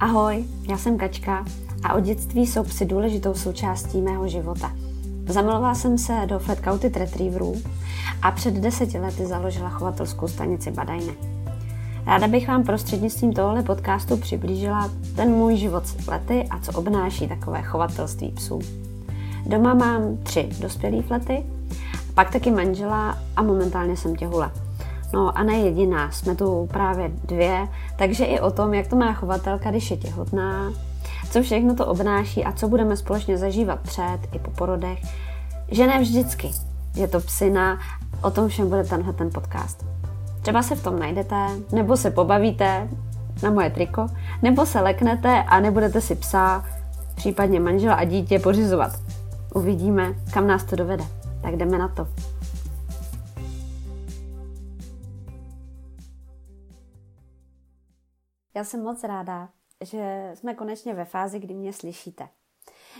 Ahoj, já jsem Kačka a od dětství jsou psy důležitou součástí mého života. Zamilovala jsem se do Flat County Retrieverů a před deseti lety založila chovatelskou stanici Badajne. Ráda bych vám prostřednictvím tohohle podcastu přiblížila ten můj život s lety a co obnáší takové chovatelství psů. Doma mám tři dospělé flety, pak taky manžela a momentálně jsem těhula. No a ne jediná, jsme tu právě dvě, takže i o tom, jak to má chovatelka, když je těhotná, co všechno to obnáší a co budeme společně zažívat před i po porodech, že ne vždycky je to psina, o tom všem bude tenhle ten podcast. Třeba se v tom najdete, nebo se pobavíte na moje triko, nebo se leknete a nebudete si psa, případně manžela a dítě pořizovat. Uvidíme, kam nás to dovede. Tak jdeme na to. Já jsem moc ráda, že jsme konečně ve fázi, kdy mě slyšíte.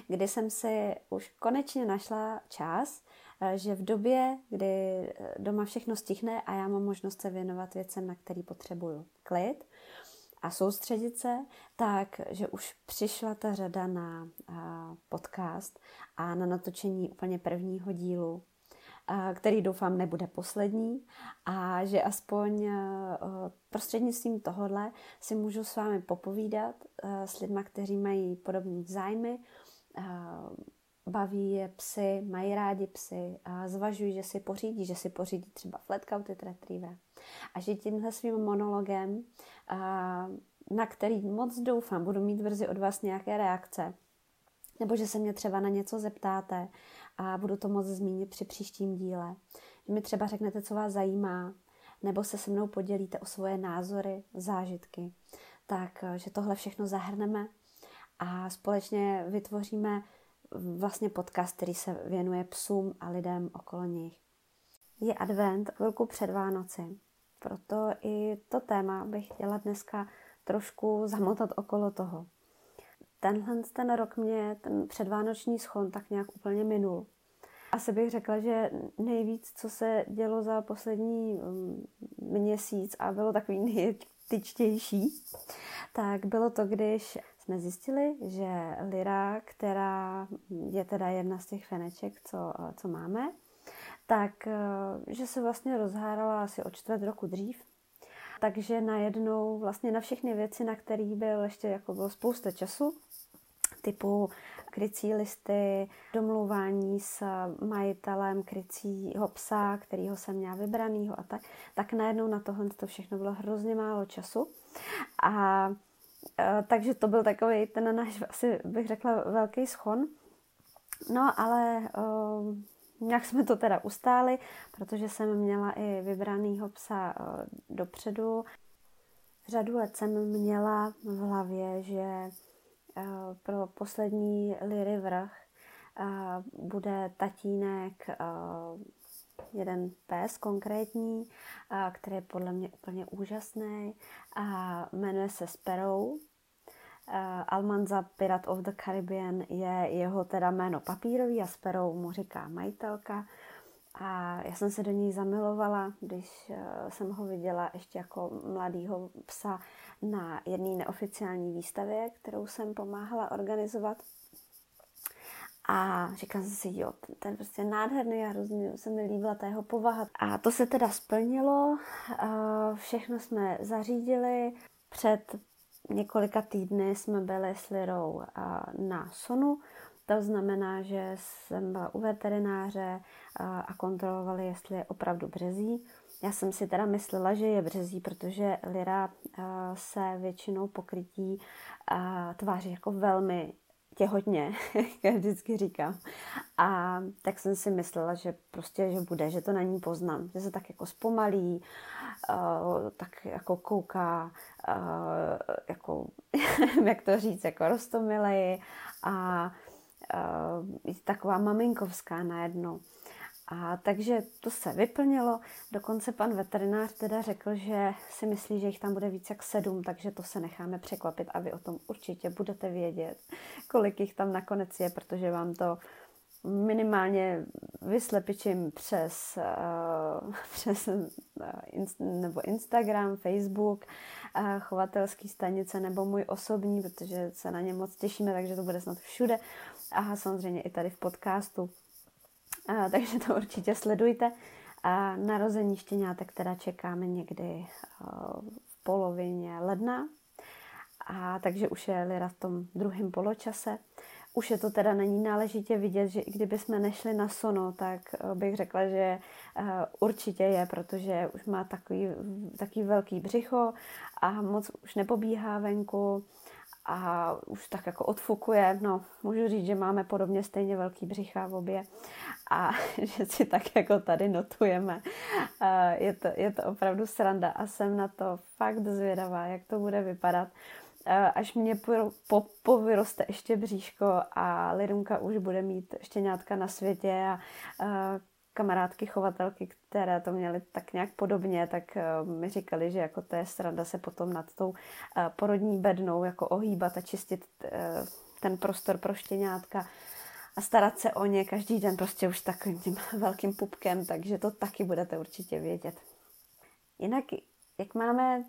Kdy jsem si už konečně našla čas, eh, že v době, kdy eh, doma všechno stihne a já mám možnost se věnovat věcem, na který potřebuju klid a soustředit se, tak, že už přišla ta řada na eh, podcast a na natočení úplně prvního dílu který doufám nebude poslední a že aspoň eh, prostřednictvím tohohle si můžu s vámi popovídat eh, s lidmi, kteří mají podobné zájmy, eh, baví je psy, mají rádi psy, a zvažují, že si pořídí, že si pořídí třeba flat coated retriever. A že tímhle svým monologem, na který moc doufám, budu mít brzy od vás nějaké reakce, nebo že se mě třeba na něco zeptáte a budu to moc zmínit při příštím díle. Že mi třeba řeknete, co vás zajímá, nebo se se mnou podělíte o svoje názory, zážitky, tak eh, že tohle všechno zahrneme a společně vytvoříme vlastně podcast, který se věnuje psům a lidem okolo nich. Je advent, chvilku před Vánoci, proto i to téma bych chtěla dneska trošku zamotat okolo toho tenhle ten rok mě ten předvánoční schon tak nějak úplně minul. Asi bych řekla, že nejvíc, co se dělo za poslední mm, měsíc a bylo takový nejtyčtější, tak bylo to, když jsme zjistili, že Lyra, která je teda jedna z těch feneček, co, co máme, tak eh, že se vlastně rozhárala asi o čtvrt roku dřív. Takže najednou vlastně na všechny věci, na kterých byl ještě jako bylo spousta času, typu krycí listy, domlouvání s majitelem krycího psa, kterýho jsem měla vybranýho a tak, tak najednou na tohle to všechno bylo hrozně málo času. A e, takže to byl takový ten náš, asi bych řekla, velký schon. No, ale uh, nějak jsme to teda ustáli, protože jsem měla i vybranýho psa uh, dopředu. Řadu let jsem měla v hlavě, že pro poslední liry vrch eh, bude tatínek eh, jeden pes konkrétní, který je podle mě úplně úžasný a jmenuje se Sparrow. Almanza Pirate of the Caribbean je jeho teda jméno papírový a Sparrow mu říká majitelka. A já jsem se do něj zamilovala, když jsem ho viděla ještě jako mladýho psa na jedné neoficiální výstavě, kterou jsem pomáhala organizovat. A říkám jsem si, jo, ten prostě nádherný a hrozně se mi líbila ta jeho povaha. A to se teda splnilo, všechno jsme zařídili. Před několika týdny jsme byli s Lirou na Sonu, to znamená, že jsem byla u veterináře a kontrolovali, jestli je opravdu březí. Já jsem si teda myslela, že je březí, protože Lira se většinou pokrytí tváří jako velmi těhotně, jak vždycky říkám. A tak jsem si myslela, že prostě, že bude, že to na ní poznám, že se tak jako zpomalí, tak jako kouká, jako, jak to říct, jako rostomilej a uh, taková maminkovská najednou. A takže to se vyplnilo. Dokonce pan veterinář teda řekl, že si myslí, že jich tam bude víc jak sedm, takže to se necháme překvapit a vy o tom určitě budete vědět, kolik jich tam nakonec je, protože vám to minimálně vyslepičím přes, uh, přes uh, inst, nebo Instagram, Facebook, uh, chovatelský stanice nebo můj osobní, protože se na ně moc těšíme, takže to bude snad všude. A samozřejmě i tady v podcastu. Uh, takže to určitě sledujte. A narození štěňátek teda čekáme někdy uh, v polovině ledna. A takže už je Lira v tom druhém poločase. Už je to teda není náležitě vidět, že i kdyby jsme nešli na sono, tak eh, bych řekla, že eh, určitě je, protože už má takový, takový velký břicho a moc už nepobíhá venku a už tak jako odfukuje. No, můžu říct, že máme podobně stejně velký břicha v obě a že si tak jako tady notujeme. Je to, je to opravdu sranda a jsem na to fakt zvědavá, jak to bude vypadat až mě po, po, ještě bříško a Lidunka už bude mít štěňátka na světě a kamarádky chovatelky, které to měly tak nějak podobně, tak uh, mi říkali, že jako to je se potom nad tou uh, porodní bednou jako ohýbat a čistit uh, ten prostor pro štěňátka a starat se o ně každý den prostě už takovým tím velkým pupkem, takže to taky budete určitě vědět. Jinak, jak máme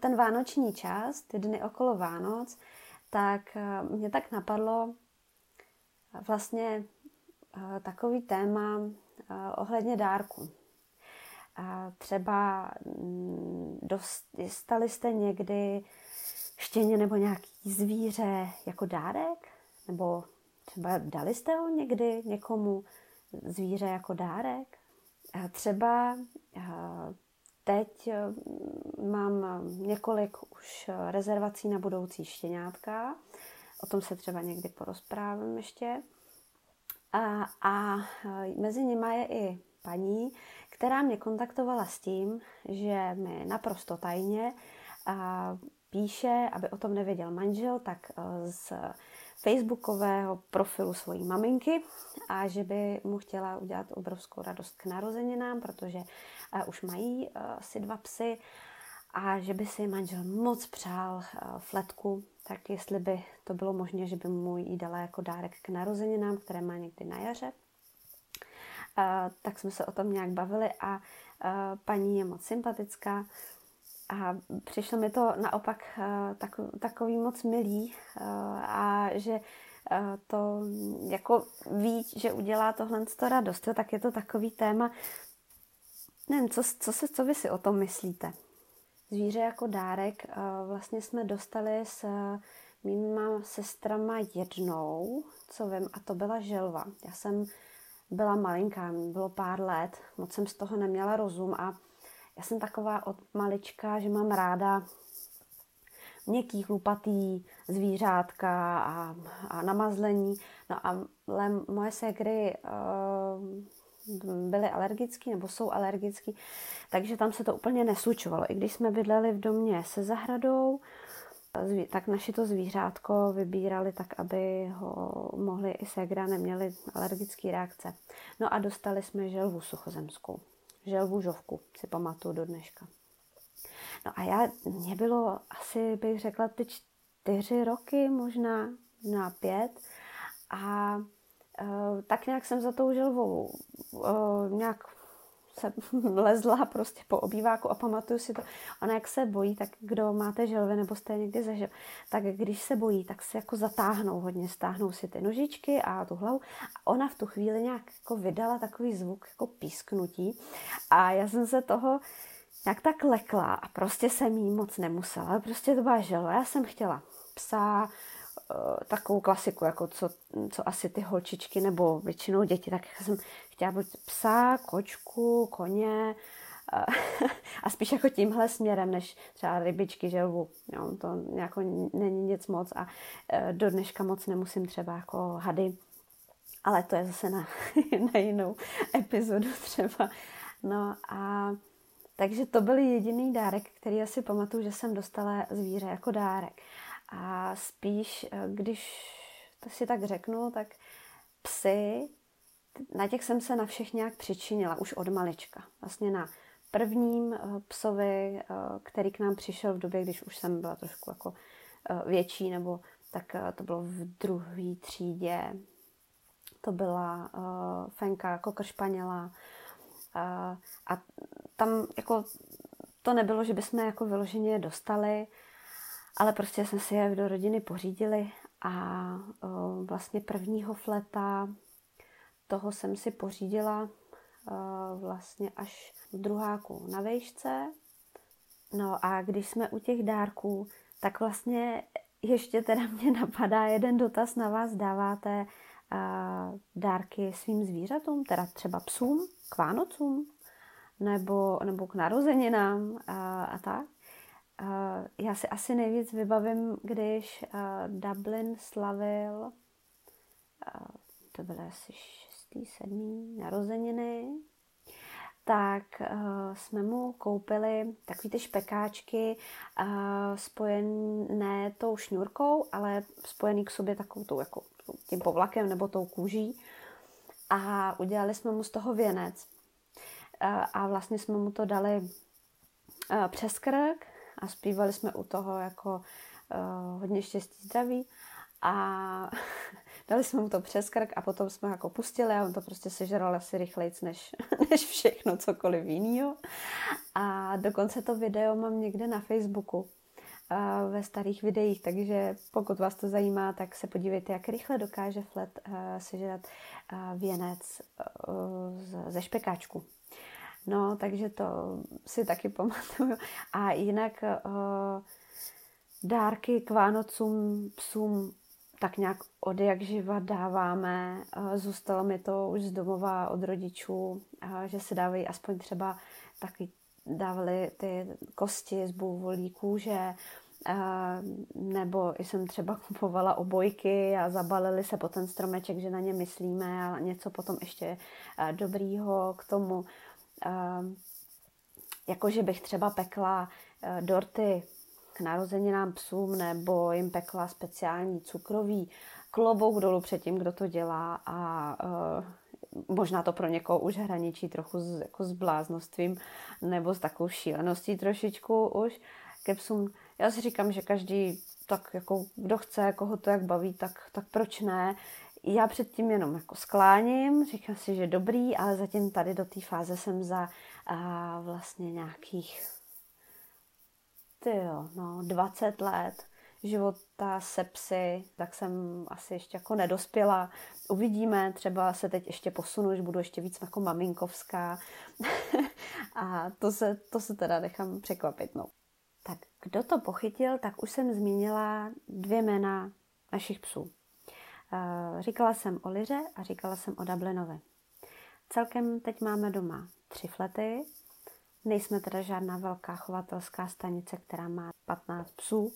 ten vánoční čas, ty dny okolo Vánoc, tak eh, mě tak napadlo eh, vlastně eh, takový téma ohledně dárku. Třeba mm, dostali jste někdy štěně nebo nějaký zvíře jako dárek? Nebo třeba dali jste ho někdy někomu zvíře jako dárek? Třeba Teď eh, mám několik už rezervací na budoucí štěňátka. O tom se třeba někdy porozprávím ještě. A, a eh, mezi nimi je i paní, která mě kontaktovala s tím, že mi naprosto tajně a píše, aby o tom nevěděl manžel, tak eh, z facebookového profilu svojí maminky a že by mu chtěla udělat obrovskou radost k narozeninám, protože už mají asi dva psy a že by si manžel moc přál fletku, tak jestli by to bylo možné, že by mu ji dala jako dárek k narozeninám, které má někdy na jaře. Tak jsme se o tom nějak bavili a paní je moc sympatická a přišlo mi to naopak takový moc milý a že to jako ví, že udělá tohle radost, tak je to takový téma, Nevím, co, co, se, co vy si o tom myslíte? Zvíře jako dárek eh, vlastně jsme dostali s mýma sestrama jednou, co vím, a to byla želva. Já jsem byla malinká, bylo pár let, moc jsem z toho neměla rozum a já jsem taková od malička, že mám ráda měkký, chlupatý zvířátka a, a namazlení. No a moje ségry uh, byli alergický nebo jsou alergický, takže tam se to úplně neslučovalo. I když jsme bydleli v domě se zahradou, tak naši to zvířátko vybírali tak, aby ho mohli i segra, neměli alergické reakce. No a dostali jsme želvu suchozemskou. Želvu žovku, si pamatuju do dneška. No a já, mě bylo asi, bych řekla, ty čtyři roky, možná na pět. A tak nějak jsem za tou želvou uh, nějak se lezla prostě po obýváku a pamatuju si to. Ona jak se bojí, tak kdo máte želvy nebo jste někdy zažil, tak když se bojí, tak se jako zatáhnou hodně, stáhnou si ty nožičky a tu hlavu. A ona v tu chvíli nějak jako vydala takový zvuk jako písknutí a já jsem se toho nějak tak lekla a prostě jsem jí moc nemusela. Prostě to byla želva. Já jsem chtěla psa, Eh, takovou klasiku, jako co, co asi ty holčičky nebo většinou děti, tak jsem chtěla buď psa, kočku, koně eh, a spíš jako tímhle směrem, než třeba rybičky, želvu. Jo, to jako není nic moc a eh, do dneška moc nemusím třeba jako hady, ale to je zase na, na jinou epizodu třeba. No a takže to byl jediný dárek, který asi pamatuju, že jsem dostala zvíře jako dárek. A spíš, eh, když to si tak řeknu, tak psy, na těch jsem se na všech nějak přičinila už od malička. Vlastně na prvním eh, psovi, eh, který k nám přišel v době, když už jsem byla trošku jako větší, nebo tak to bylo v druhé třídě. to byla Fenka Kokršpaněla. Uh, a tam jako to nebylo, že bychom jako vyloženě dostali, ale prostě jsme si je do rodiny pořídili a vlastně prvního fleta toho jsem si pořídila vlastně až v druháku na vejšce. No a když jsme u těch dárků, tak vlastně ještě teda mě napadá jeden dotaz na vás. Dáváte dárky svým zvířatům, teda třeba psům, k Vánocům, nebo, nebo k narozeninám a, a tak? Uh, já si asi nejvíc vybavím, když uh, Dublin slavil, uh, to byly asi šestý, sedmý narozeniny, tak uh, jsme mu koupili takové ty špekáčky uh, spojené tou šňůrkou, ale spojený k sobě takovou tou, jako, tím povlakem nebo tou kůží. A udělali jsme mu z toho věnec. Uh, a vlastně jsme mu to dali uh, přes krk a zpívali jsme u toho jako uh, hodně štěstí zdraví. A dali jsme mu to přes krk a potom jsme jako pustili a on to prostě sežral asi rychlejc než, než všechno cokoliv jiného. A dokonce to video mám někde na Facebooku ve starých videích, takže pokud vás to zajímá, tak se podívejte, jak rychle dokáže Flet sežrat věnec ze špekáčku. No, takže to si taky pamatuju. A jinak dárky k Vánocům psům tak nějak od jak živa dáváme. Zůstalo mi to už z domova od rodičů, že se dávají aspoň třeba taky dávali ty kosti z bůvolí kůže, nebo jsem třeba kupovala obojky a zabalili se po ten stromeček, že na ně myslíme a něco potom ještě dobrýho k tomu. Jakože bych třeba pekla dorty k narozeninám psům nebo jim pekla speciální cukrový klobouk dolů před tím, kdo to dělá a uh, možná to pro někoho už hraničí trochu s, jako s bláznostvím nebo s takovou šíleností trošičku už ke psům. Já si říkám, že každý tak jako kdo chce, koho to jak baví, tak, tak proč ne. Já předtím jenom jako skláním, říkám si, že dobrý, ale zatím tady do té fáze jsem za uh, vlastně nějakých ty jo, no, 20 let života se psy, tak jsem asi ještě jako nedospěla. Uvidíme, třeba se teď ještě posunu, že budu ještě víc jako maminkovská. a to se, to se teda nechám překvapit. No. Tak kdo to pochytil, tak už jsem zmínila dvě jména našich psů. Eh, říkala jsem o Liře a říkala jsem o Dublinovi. Celkem teď máme doma tři flety, Nejsme teda žádná velká chovatelská stanice, která má 15 psů,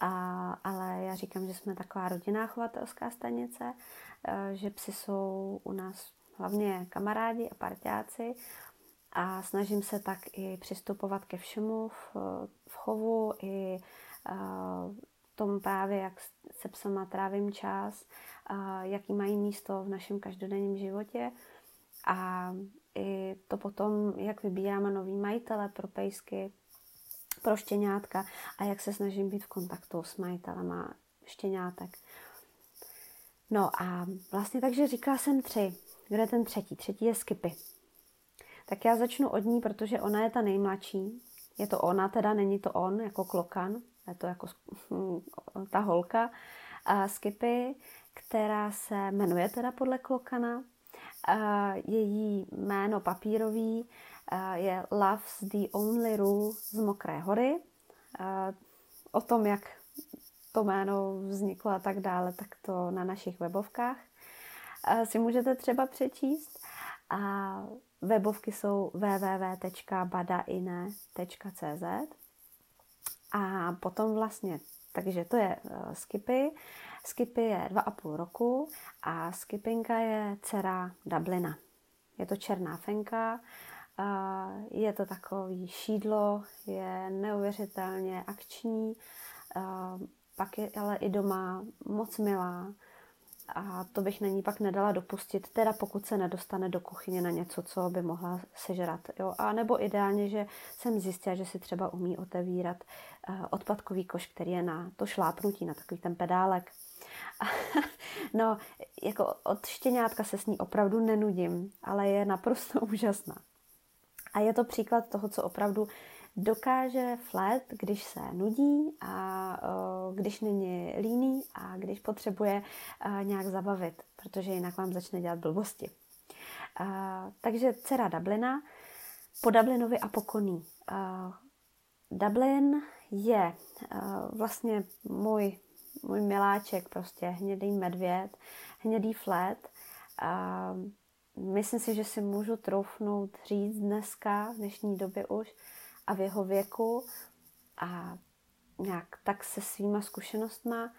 a, ale já říkám, že jsme taková rodinná chovatelská stanice, e, že psi jsou u nás hlavně kamarádi a parťáci. A snažím se tak i přistupovat ke všemu v, v chovu i uh, tom právě, jak se psama trávím čas, uh, jaký mají místo v našem každodenním životě a i to potom, jak vybíráme nový majitele pro pejsky, pro štěňátka a jak se snažím být v kontaktu s majitelema štěňátek. No a vlastně takže říkala jsem tři. Kde je ten třetí? Třetí je Skipy. Tak já začnu od ní, protože ona je ta nejmladší. Je to ona, teda není to on, jako klokan. Je to jako ta holka. A Skipy, která se jmenuje teda podle klokana. Její jméno papírový je Love's the Only Rule z Mokré hory. O tom, jak to jméno vzniklo a tak dále, tak to na našich webovkách si můžete třeba přečíst. A webovky jsou www.badaine.cz a potom vlastně, takže to je uh, Skipy. Skipy je dva a půl roku a Skipinka je dcera Dublina. Je to černá fenka, je to takový šídlo, je neuvěřitelně akční, pak je ale i doma moc milá a to bych na ní pak nedala dopustit, teda pokud se nedostane do kuchyně na něco, co by mohla sežrat. Jo? A nebo ideálně, že jsem zjistila, že si třeba umí otevírat odpadkový koš, který je na to šlápnutí, na takový ten pedálek, no, jako od štěňátka se s ní opravdu nenudím, ale je naprosto úžasná. A je to příklad toho, co opravdu dokáže flet, když se nudí a uh, když není líný a když potřebuje uh, nějak zabavit, protože jinak vám začne dělat blbosti. Uh, takže dcera Dublina, po Dublinovi a po koní. Dublin je vlastně můj, můj miláček, prostě hnědý medvěd, hnědý flet. Myslím si, že si můžu troufnout říct dneska, v dnešní době už, a v jeho věku a nějak tak se svýma zkušenostma,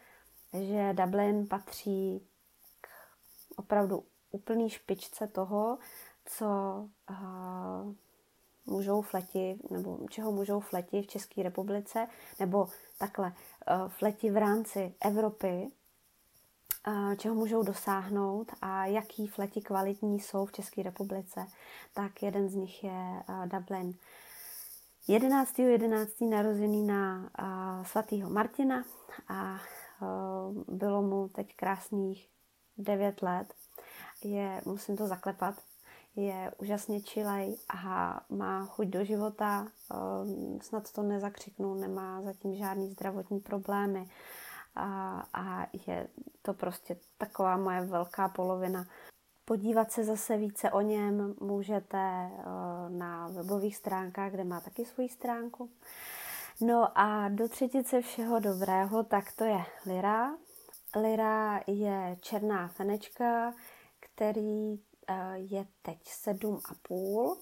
že Dublin patří k opravdu úplný špičce toho, co uh, můžou fleti, nebo čeho můžou fleti v České republice, nebo takhle uh, fleti v rámci Evropy, uh, čeho můžou dosáhnout a jaký fleti kvalitní jsou v České republice, tak jeden z nich je Dublin. 11. 11. narozený na svatého Martina a uh, bylo mu teď krásných 9 let. Je, musím to zaklepat, je úžasně čilej a má chuť do života, uh, snad to nezakřiknu, nemá zatím žádný zdravotní problémy a, a je to prostě taková moje velká polovina. Podívat se zase více o něm můžete eh, na webových stránkách, kde má taky svoji stránku. No a do třetice všeho dobrého, tak to je Lira. Lira je černá fenečka, který eh, je teď 7,5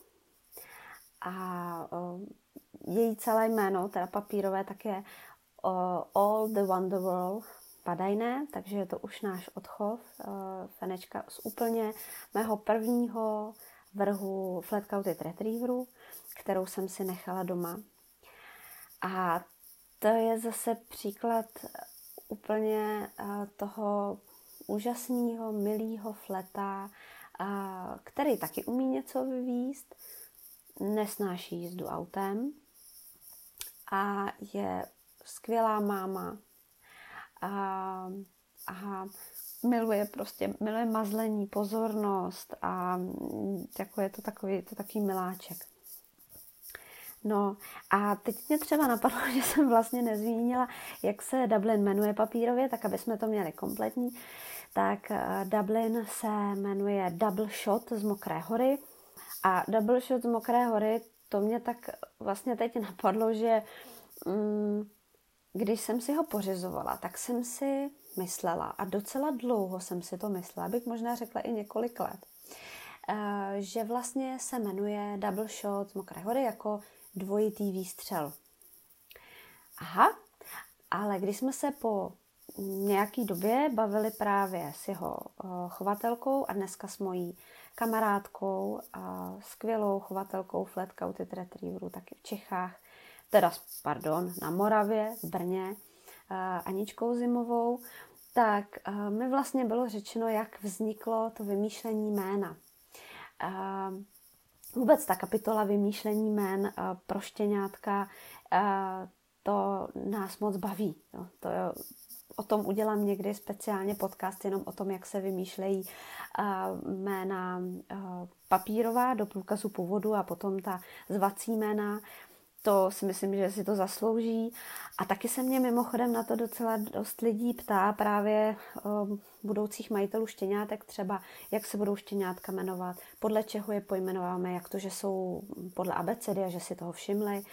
a eh, její celé jméno, teda papírové, tak je All the Wonder Padajné, takže je to už náš odchov. Eh, fenečka z úplně mého prvního vrhu Flat-Coated Retrieveru, kterou jsem si nechala doma. A to je zase příklad úplně eh, toho úžasného, milého fleta, eh, který taky umí něco vyvíst, nesnáší jízdu autem a je skvělá máma, a, a miluje prostě, miluje mazlení, pozornost a jako je to takový, to takový miláček. No a teď mě třeba napadlo, že jsem vlastně nezmínila, jak se Dublin jmenuje papírově, tak aby jsme to měli kompletní. Tak eh, Dublin se jmenuje Double Shot z Mokré hory. A Double Shot z Mokré hory, to mě tak vlastně teď napadlo, že mm, když jsem si ho pořizovala, tak jsem si myslela, a docela dlouho jsem si to myslela, bych možná řekla i několik let, eh, že vlastně se jmenuje Double Shot z Mokré hory jako dvojitý výstřel. Aha, ale když jsme se po nějaký době bavili právě s jeho eh, chovatelkou a dneska s mojí kamarádkou, a skvělou chovatelkou Flat Coated Retrieveru, taky v Čechách, teda, pardon, na Moravě, v Brně, Aničkou Zimovou, tak mi vlastně bylo řečeno, jak vzniklo to vymýšlení jména. Vůbec ta kapitola vymýšlení jmén pro štěňátka, to nás moc baví. Jo. To je, o tom udělám někdy speciálně podcast, jenom o tom, jak se vymýšlejí jména papírová do průkazu původu a potom ta zvací jména to si myslím, že si to zaslouží. A taky se mě mimochodem na to docela dost lidí ptá právě um, budoucích majitelů štěňátek třeba, jak se budou štěňátka jmenovat, podle čeho je pojmenováme, jak to, že jsou podle abecedy a že si toho všimli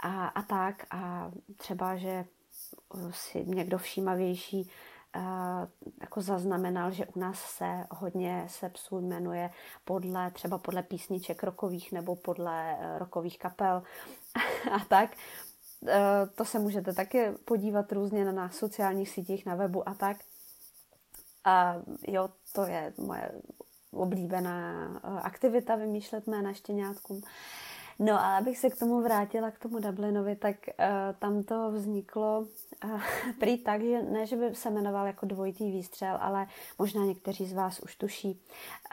a, a tak. A třeba, že si někdo všímavější jako zaznamenal, že u nás se hodně se psů jmenuje podle, třeba podle písniček rokových nebo podle eh, rokových kapel a tak. Eh, to se můžete taky podívat různě na, na sociálních sítích, na webu a tak. A jo, to je moje oblíbená eh, aktivita vymýšlet jména štěňátkům. No a abych se k tomu vrátila, k tomu Dublinovi, tak uh, tam to vzniklo uh, prý tak, že ne, že by se jmenoval jako dvojitý výstřel, ale možná někteří z vás už tuší.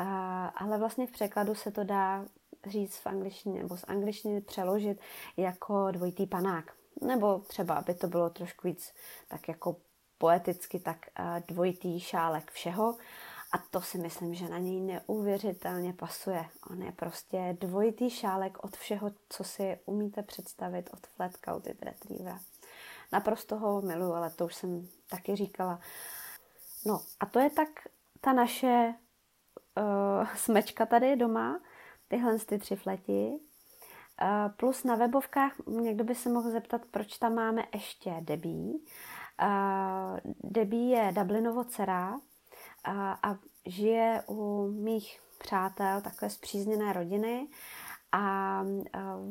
Uh, ale vlastně v překladu se to dá říct v angličtině, nebo z angličtiny přeložit jako dvojitý panák. Nebo třeba, aby to bylo trošku víc tak jako poeticky, tak dvojitý šálek všeho. A to si myslím, že na něj neuvěřitelně pasuje. On je prostě dvojitý šálek od všeho, co si umíte představit od Flat Coated Retrievera. Naprosto ho miluju, ale to už jsem taky říkala. No a to je tak ta naše uh, smečka tady doma, tyhle ty tři fleti. Uh, plus na webovkách někdo by se mohl zeptat, proč tam máme ještě Debbie. Uh, Debbie je Dublinovo dcera uh, a žije u mých přátel, takové zpřízněné rodiny a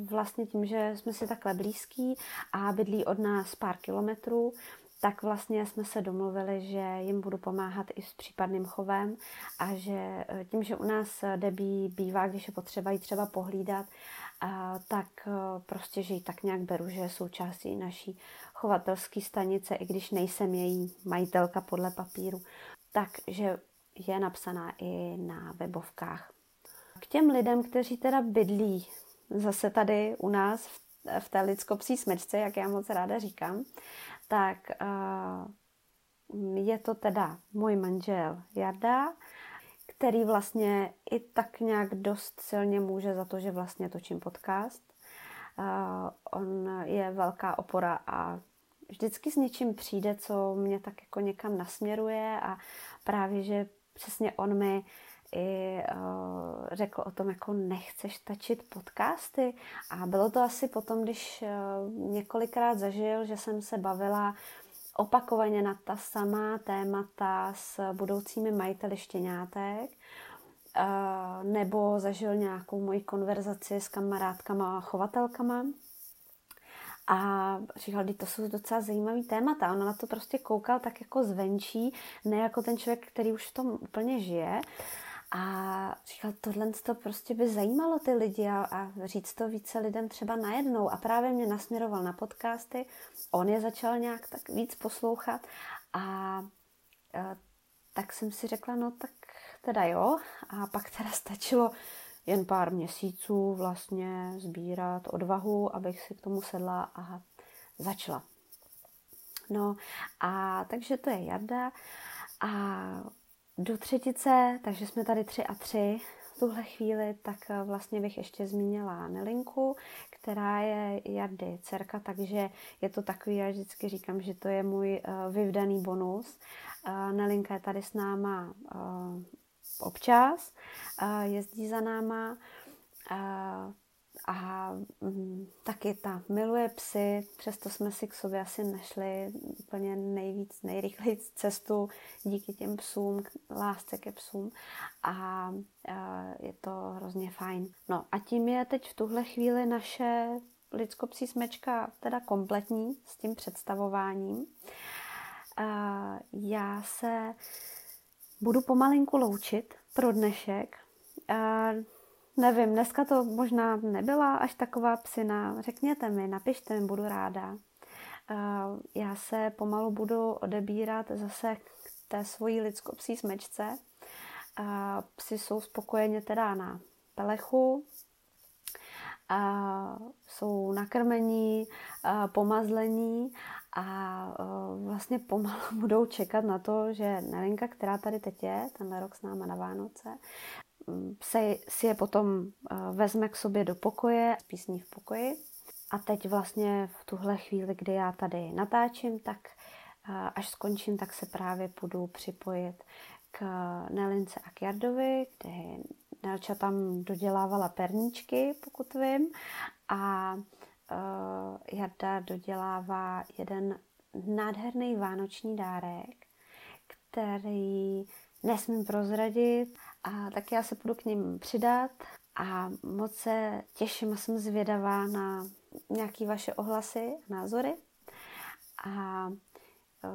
vlastně tím, že jsme si takhle blízký a bydlí od nás pár kilometrů, tak vlastně jsme se domluvili, že jim budu pomáhat i s případným chovem a že e, tím, že u nás debí bývá, když je potřeba jí třeba pohlídat, tak e, prostě, že ji tak nějak beru, že je součástí naší chovatelské stanice, i když nejsem její majitelka podle papíru. Takže je napsaná i na webovkách. K těm lidem, kteří teda bydlí zase tady u nás v, v té lidskopsí smečce, jak já moc ráda říkám, tak uh, je to teda můj manžel Jarda, který vlastně i tak nějak dost silně může za to, že vlastně točím podcast. Uh, on je velká opora a vždycky s něčím přijde, co mě tak jako někam nasměruje a právě, že přesně on mi i uh, řekl o tom, jako nechceš tačit podcasty. A bylo to asi potom, když uh, několikrát zažil, že jsem se bavila opakovaně na ta samá témata s budoucími majiteli štěňátek, uh, nebo zažil nějakou moji konverzaci s kamarádkama a chovatelkama, a říkal, to jsou docela zajímavý témata. On na to prostě koukal tak jako zvenčí, ne jako ten člověk, který už v tom úplně žije. A říkal, tohle to prostě by zajímalo ty lidi a, a říct to více lidem třeba najednou. A právě mě nasměroval na podcasty, on je začal nějak tak víc poslouchat a, a tak jsem si řekla, no tak teda jo. A pak teda stačilo jen pár měsíců vlastně sbírat odvahu, abych si k tomu sedla a začala. No a takže to je Jarda a do třetice, takže jsme tady tři a tři v tuhle chvíli, tak vlastně bych ještě zmínila Nelinku, která je Jardy dcerka, takže je to takový, já vždycky říkám, že to je můj uh, vyvdaný bonus. Uh, Nelinka je tady s náma občas, jezdí za náma a mm, taky ta miluje psy, přesto jsme si k sobě asi našli úplně nejvíc, nejrychleji cestu díky těm psům, lásce ke psům a je to hrozně fajn. No a tím je teď v tuhle chvíli naše lidskopsí smečka teda kompletní s tím představováním. Já se budu pomalinku loučit pro dnešek. A nevím, dneska to možná nebyla až taková psina. Řekněte mi, napište mi, budu ráda. A já se pomalu budu odebírat zase k té svojí lidskopsí smečce. A psi jsou spokojeně teda na pelechu, jsou nakrmení, pomazlení a vlastně pomalu budou čekat na to, že Nelinka, která tady teď je, tenhle rok s náma na Vánoce, se, si je potom vezme k sobě do pokoje, spí s ní v pokoji. A teď vlastně v tuhle chvíli, kdy já tady natáčím, tak až skončím, tak se právě půjdu připojit k Nelince a k Jardovi, kde Nelča tam dodělávala perníčky, pokud vím, a uh, Jarda dodělává jeden nádherný vánoční dárek, který nesmím prozradit a tak já se půjdu k ním přidat a moc se těším a jsem zvědavá na nějaké vaše ohlasy, názory. A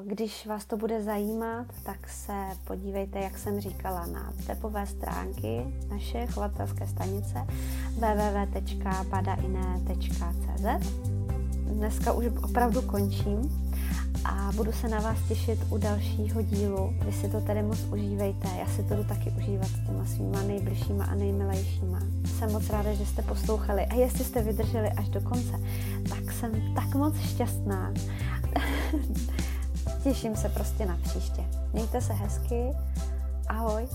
když vás to bude zajímat, tak se podívejte, jak jsem říkala, na webové stránky naše chovatelské stanice www.badaine.cz Dneska už opravdu končím a budu se na vás těšit u dalšího dílu. Vy si to tady moc užívejte, já si to jdu taky užívat s těma svýma nejbližšíma a nejmilejšíma. Jsem moc ráda, že jste poslouchali a jestli jste vydrželi až do konce, tak jsem tak moc šťastná. těším se prostě na příště. Mějte se hezky. Ahoj.